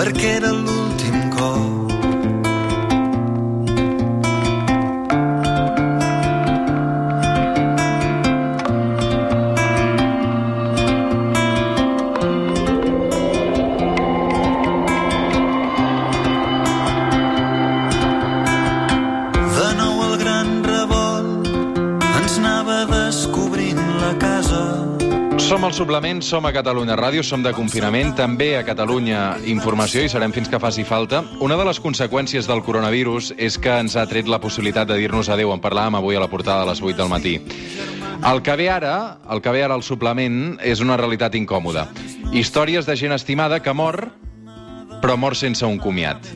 perquè era l'últim Som al suplement, som a Catalunya Ràdio, som de confinament, també a Catalunya Informació i serem fins que faci falta. Una de les conseqüències del coronavirus és que ens ha tret la possibilitat de dir-nos adeu. En parlàvem avui a la portada a les 8 del matí. El que ve ara, el que ve ara al suplement, és una realitat incòmoda. Històries de gent estimada que mor, però mor sense un comiat.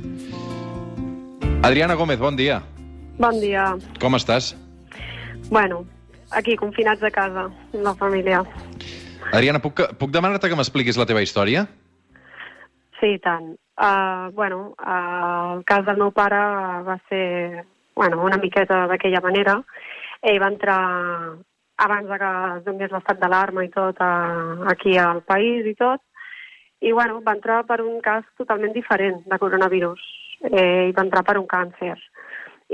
Adriana Gómez, bon dia. Bon dia. Com estàs? Bueno, aquí, confinats a casa, la família. Adriana, puc, puc demanar-te que m'expliquis la teva història? Sí, i tant. Uh, bueno, uh, el cas del meu pare va ser bueno, una miqueta d'aquella manera. Ell va entrar abans de que es donés l'estat d'alarma i tot uh, aquí al país i tot, i bueno, va entrar per un cas totalment diferent de coronavirus. Eh, va entrar per un càncer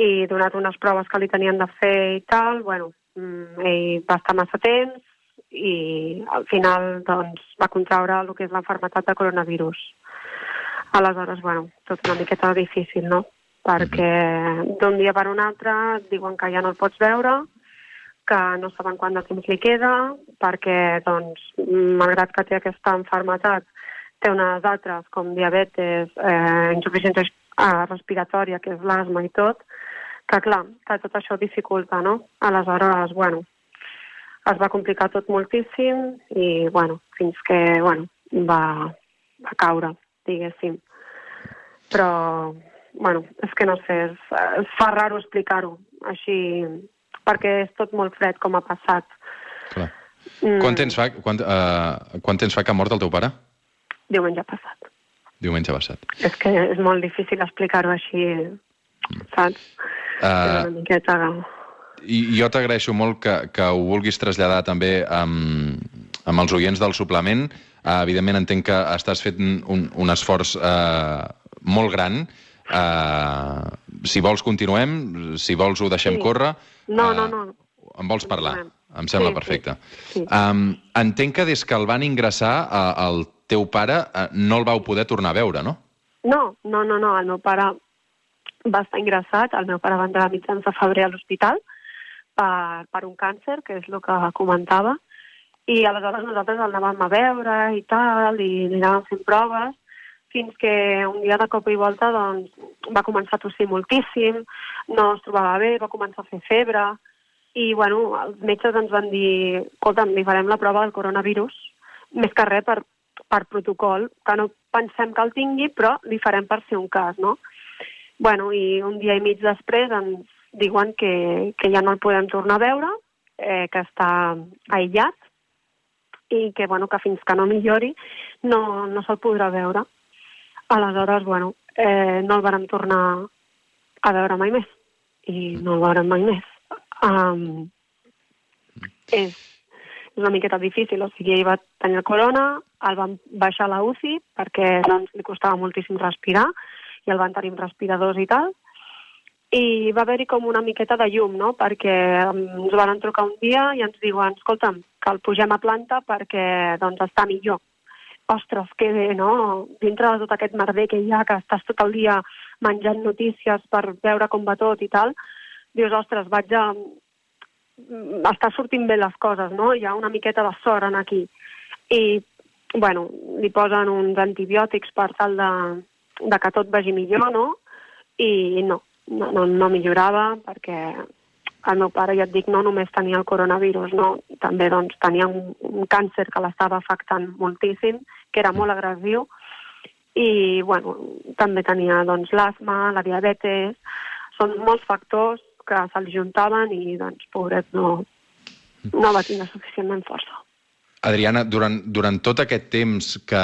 i donat unes proves que li tenien de fer i tal, bueno, mm, ell va estar massa temps i al final doncs, va contraure el que és l'enfermetat de coronavirus. Aleshores, bueno, tot una miqueta difícil, no? Perquè d'un dia per un altre diuen que ja no el pots veure, que no saben quant de temps li queda, perquè, doncs, malgrat que té aquesta enfermetat, té unes altres, com diabetes, eh, insuficiència eh, respiratòria, que és l'asma i tot, que clar, que tot això dificulta, no? Aleshores, bueno, es va complicar tot moltíssim i, bueno, fins que, bueno, va, va caure, diguéssim. Però, bueno, és que no sé, es, es fa raro explicar-ho així, perquè és tot molt fred com ha passat. Clar. Mm. Quant, temps fa, quant, uh, quant temps fa que ha mort el teu pare? Diumenge passat. Diumenge passat. És que és molt difícil explicar-ho així, saps? Uh... És una miqueta... I jo t'agraeixo molt que, que ho vulguis traslladar també amb, amb els oients del suplement. Uh, evidentment entenc que estàs fent un, un esforç uh, molt gran. Uh, si vols continuem, si vols ho deixem Sí. córrer. No, Uh, no, no. Em vols parlar? Em sembla Sí, perfecte. sí, sí. Um, entenc que des que el van ingressar, uh, el teu pare uh, no el vau poder tornar a veure, no? No, no, no, no. El meu pare va estar ingressat, el meu pare va entrar a mitjans de febrer a l'hospital per, per un càncer, que és el que comentava, i aleshores nosaltres el anàvem a veure i tal, i li anàvem fent proves, fins que un dia de cop i volta doncs, va començar a tossir moltíssim, no es trobava bé, va començar a fer febre, i bueno, els metges ens van dir, escolta'm, li farem la prova del coronavirus, més que res per, per protocol, que no pensem que el tingui, però li farem per ser un cas, no? Bueno, i un dia i mig després ens diuen que, que ja no el podem tornar a veure, eh, que està aïllat, i que, bueno, que fins que no millori no, no se'l podrà veure. Aleshores, bueno, eh, no el vàrem tornar a veure mai més, i no el veurem mai més. Um, és, és una miqueta difícil, o sigui, ell va tenir el corona, el van baixar a la UCI perquè doncs, li costava moltíssim respirar i el van tenir amb respiradors i tal, i va haver-hi com una miqueta de llum, no?, perquè ens van trucar un dia i ens diuen, escolta'm, que el pugem a planta perquè doncs, està millor. Ostres, que bé, no? Dintre de tot aquest merder que hi ha, que estàs tot el dia menjant notícies per veure com va tot i tal, dius, ostres, vaig a... mm, està sortint bé les coses, no? Hi ha una miqueta de sort en aquí. I, bueno, li posen uns antibiòtics per tal de, de que tot vagi millor, no? I no, no, no, no millorava perquè el meu pare, ja et dic, no només tenia el coronavirus, no? també doncs, tenia un, un càncer que l'estava afectant moltíssim, que era molt agressiu, i bueno, també tenia doncs, l'asma, la diabetes, són molts factors que se li juntaven i doncs, pobret, no, no va tenir suficientment força. Adriana, durant, durant tot aquest temps que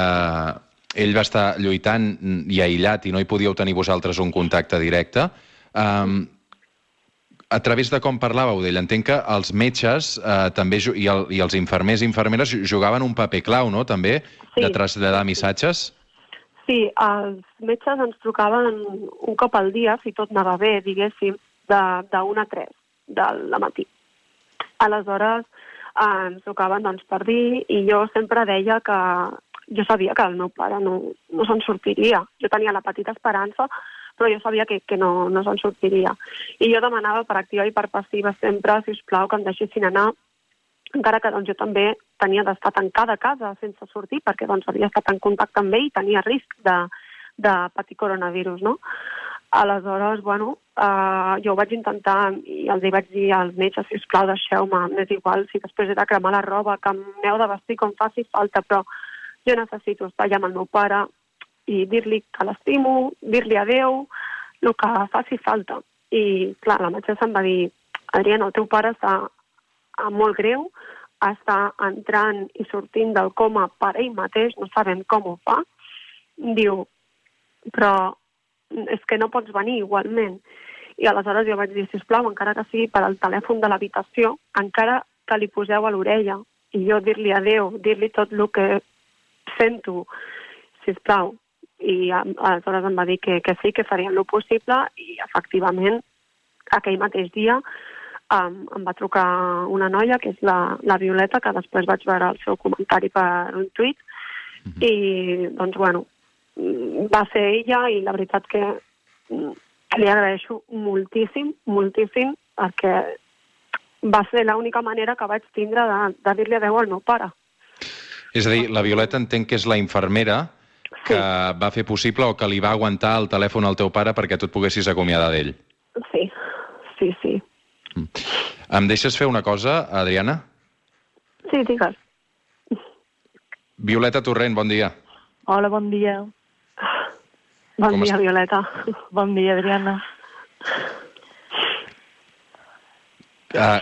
ell va estar lluitant i aïllat i no hi podíeu tenir vosaltres un contacte directe, um, a través de com parlàveu d'ell, entenc que els metges eh, també i, el, i els infermers i infermeres jugaven un paper clau, no?, també, Sí. de traslladar missatges. Sí, els metges ens trucaven un cop al dia, si tot anava bé, diguéssim, de, de 1 a 3 del matí. Aleshores, eh, ens trucaven doncs, per dir, i jo sempre deia que jo sabia que el meu pare no, no se'n sortiria. Jo tenia la petita esperança, però jo sabia que, que no, no se'n sortiria. I jo demanava per activa i per passiva sempre, si us plau, que em deixessin anar, encara que doncs, jo també tenia d'estar tancada a casa sense sortir, perquè doncs, havia estat en contacte amb ell i tenia risc de, de patir coronavirus, no? Aleshores, bueno, eh, jo ho vaig intentar i els hi vaig dir si us plau, deixeu-me, m'és igual si després he de cremar la roba, que m'heu de vestir com faci falta, però jo necessito estar allà amb el meu pare i dir-li que l'estimo, dir-li adeu, el que faci falta. I, clar, la metgessa em va dir, Adriana, el teu pare està molt greu, està entrant i sortint del coma per ell mateix, no sabem com ho fa. Diu, però és que no pots venir igualment. I aleshores jo vaig dir, sisplau, encara que sigui per al telèfon de l'habitació, encara que li poseu a l'orella, i jo dir-li adeu, dir-li tot el que sento, sisplau. I aleshores em va dir que, que sí, que farien el possible, i efectivament, aquell mateix dia um, em va trucar una noia, que és la, la Violeta, que després vaig veure el seu comentari per un tuit, i doncs, bueno, mm, va ser ella i la veritat que mm, li agraeixo moltíssim, moltíssim, perquè va ser l'única manera que vaig tindre de, de dir-li adeu al meu pare. És a dir, la Violeta entenc que és la infermera que Sí. va fer possible o que li va aguantar el telèfon al teu pare perquè tu et poguessis acomiadar d'ell. Sí, sí, sí. Em deixes fer una cosa, Adriana? Sí, digues. Violeta Torrent, bon dia. Hola, bon dia. Bon Com dia, estàs? Violeta. Bon dia, Adriana. Uh,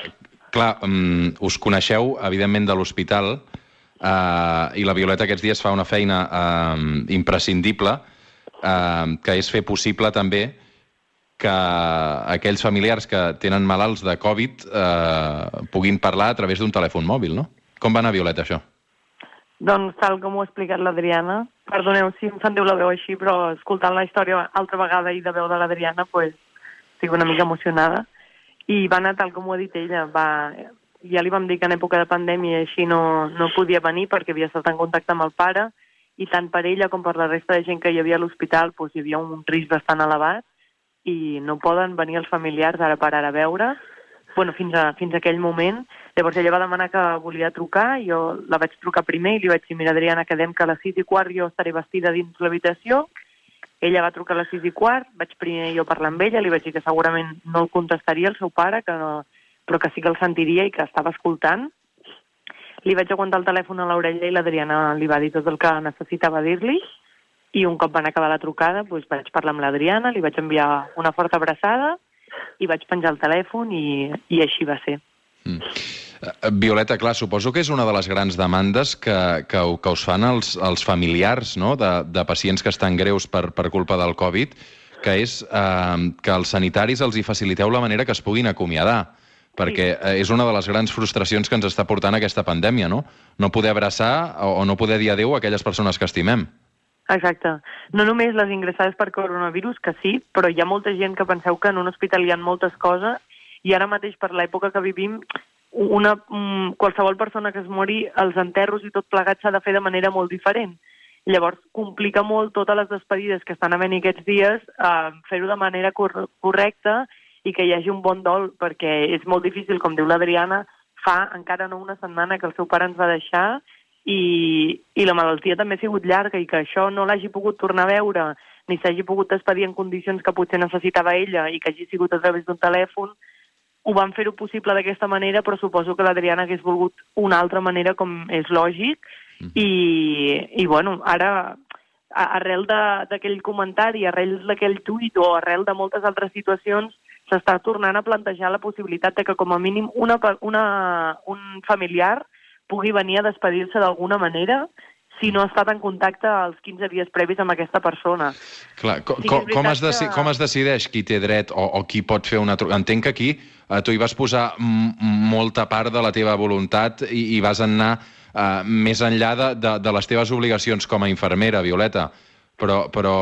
clar, um, us coneixeu, evidentment, de l'hospital uh, i la Violeta aquests dies fa una feina uh, imprescindible uh, que és fer possible també que aquells familiars que tenen malalts de Covid uh, puguin parlar a través d'un telèfon mòbil, no? Com va anar, Violeta, això? Doncs tal com ho ha explicat l'Adriana, perdoneu si em sentiu la veu així, però escoltant la història altra vegada i de veu de l'Adriana, pues, estic una mica emocionada. I va anar tal com ho ha dit ella. Va... Ja li vam dir que en època de pandèmia així no, no podia venir perquè havia estat en contacte amb el pare i tant per ella com per la resta de gent que hi havia a l'hospital doncs, hi havia un risc bastant elevat i no poden venir els familiars ara per ara a veure bueno, fins, a, fins a aquell moment. Llavors ella va demanar que volia trucar, jo la vaig trucar primer i li vaig dir, mira Adriana, quedem que a les sis i quart jo estaré vestida dins l'habitació. Ella va trucar a les sis i quart, vaig primer jo parlar amb ella, li vaig dir que segurament no el contestaria el seu pare, que no, però que sí que el sentiria i que estava escoltant. Li vaig aguantar el telèfon a l'orella i l'Adriana li va dir tot el que necessitava dir-li i un cop van acabar la trucada doncs vaig parlar amb l'Adriana, li vaig enviar una forta abraçada i vaig penjar el telèfon i, i així va ser. Mm. Eh, Violeta, clar, suposo que és una de les grans demandes que, que, que us fan els, els familiars no? de, de pacients que estan greus per, per culpa del Covid, que és eh, que els sanitaris els hi faciliteu la manera que es puguin acomiadar perquè eh, és una de les grans frustracions que ens està portant aquesta pandèmia, no? No poder abraçar o, o no poder dir adéu a aquelles persones que estimem. Exacte. No només les ingressades per coronavirus, que sí, però hi ha molta gent que penseu que en un hospital hi ha moltes coses i ara mateix, per l'època que vivim, una, mm, qualsevol persona que es mori, els enterros i tot plegat s'ha de fer de manera molt diferent. Llavors, complica molt totes les despedides que estan havent aquests dies, eh, fer-ho de manera cor correcta i que hi hagi un bon dol, perquè és molt difícil, com diu l'Adriana, fa encara no una setmana que el seu pare ens va deixar i, i la malaltia també ha sigut llarga i que això no l'hagi pogut tornar a veure ni s'hagi pogut despedir en condicions que potser necessitava ella i que hagi sigut a través d'un telèfon, ho van fer-ho possible d'aquesta manera, però suposo que l'Adriana hagués volgut una altra manera, com és lògic, i, i bueno, ara arrel de- d'aquell comentari, arrel d'aquell tuit o arrel de moltes altres situacions, s'està tornant a plantejar la possibilitat de que com a mínim una, una, un familiar pugui venir a despedir-se d'alguna manera si no ha estat en contacte els 15 dies previs amb aquesta persona. Clar, co Sí com, com, es deci que- com es decideix qui té dret o, o qui pot fer una trucada? Entenc que aquí eh, tu hi vas posar molta part de la teva voluntat i, i vas anar eh, més enllà de, de, de les teves obligacions com a infermera, Violeta. Però, però,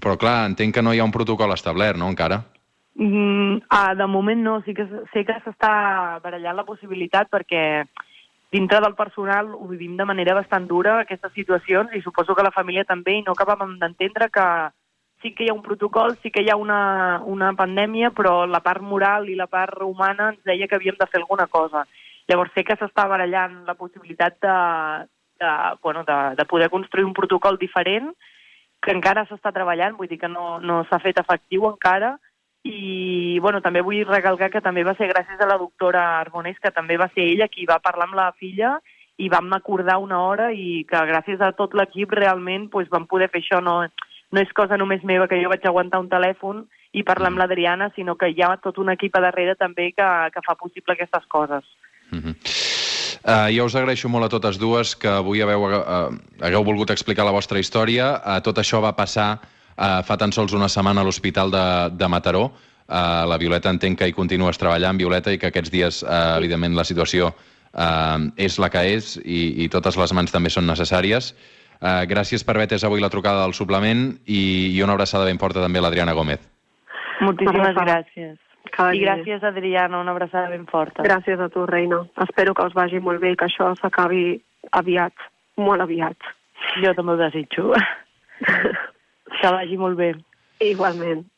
però clar, entenc que no hi ha un protocol establert, no, encara? Mm, ah, de moment no, sí que sé que s'està barallant la possibilitat perquè dintre del personal ho vivim de manera bastant dura, aquestes situacions, i suposo que la família també, i no acabàvem d'entendre que sí que hi ha un protocol, sí que hi ha una, una pandèmia, però la part moral i la part humana ens deia que havíem de fer alguna cosa. Llavors sé que s'està barallant la possibilitat de, de, bueno, de, de poder construir un protocol diferent, que encara s'està treballant, vull dir que no, no s'ha fet efectiu encara, i bueno, també vull recalcar que també va ser gràcies a la doctora Arbonés, que també va ser ella qui va parlar amb la filla i vam acordar una hora i que gràcies a tot l'equip realment pues, vam poder fer això. No, no és cosa només meva que jo vaig aguantar un telèfon i parlar amb l'Adriana, sinó que hi ha tot un equip a darrere també que, que fa possible aquestes coses. Mm -hmm. Uh, jo us agraeixo molt a totes dues que avui haveu, uh, hagueu volgut explicar la vostra història. Uh, tot això va passar uh, fa tan sols una setmana a l'Hospital de, de Mataró. Uh, la Violeta entenc que hi continues treballant, Violeta, i que aquests dies, uh, evidentment, la situació uh, és la que és i, i totes les mans també són necessàries. Uh, gràcies per haver avui la trucada del suplement i, i una abraçada ben forta també a l'Adriana Gómez. Moltíssimes gràcies. I gràcies, Adriana, una abraçada ben forta. Gràcies a tu, reina. Espero que us vagi molt bé i que això s'acabi aviat, molt aviat. Jo també ho desitjo. que vagi molt bé. Igualment.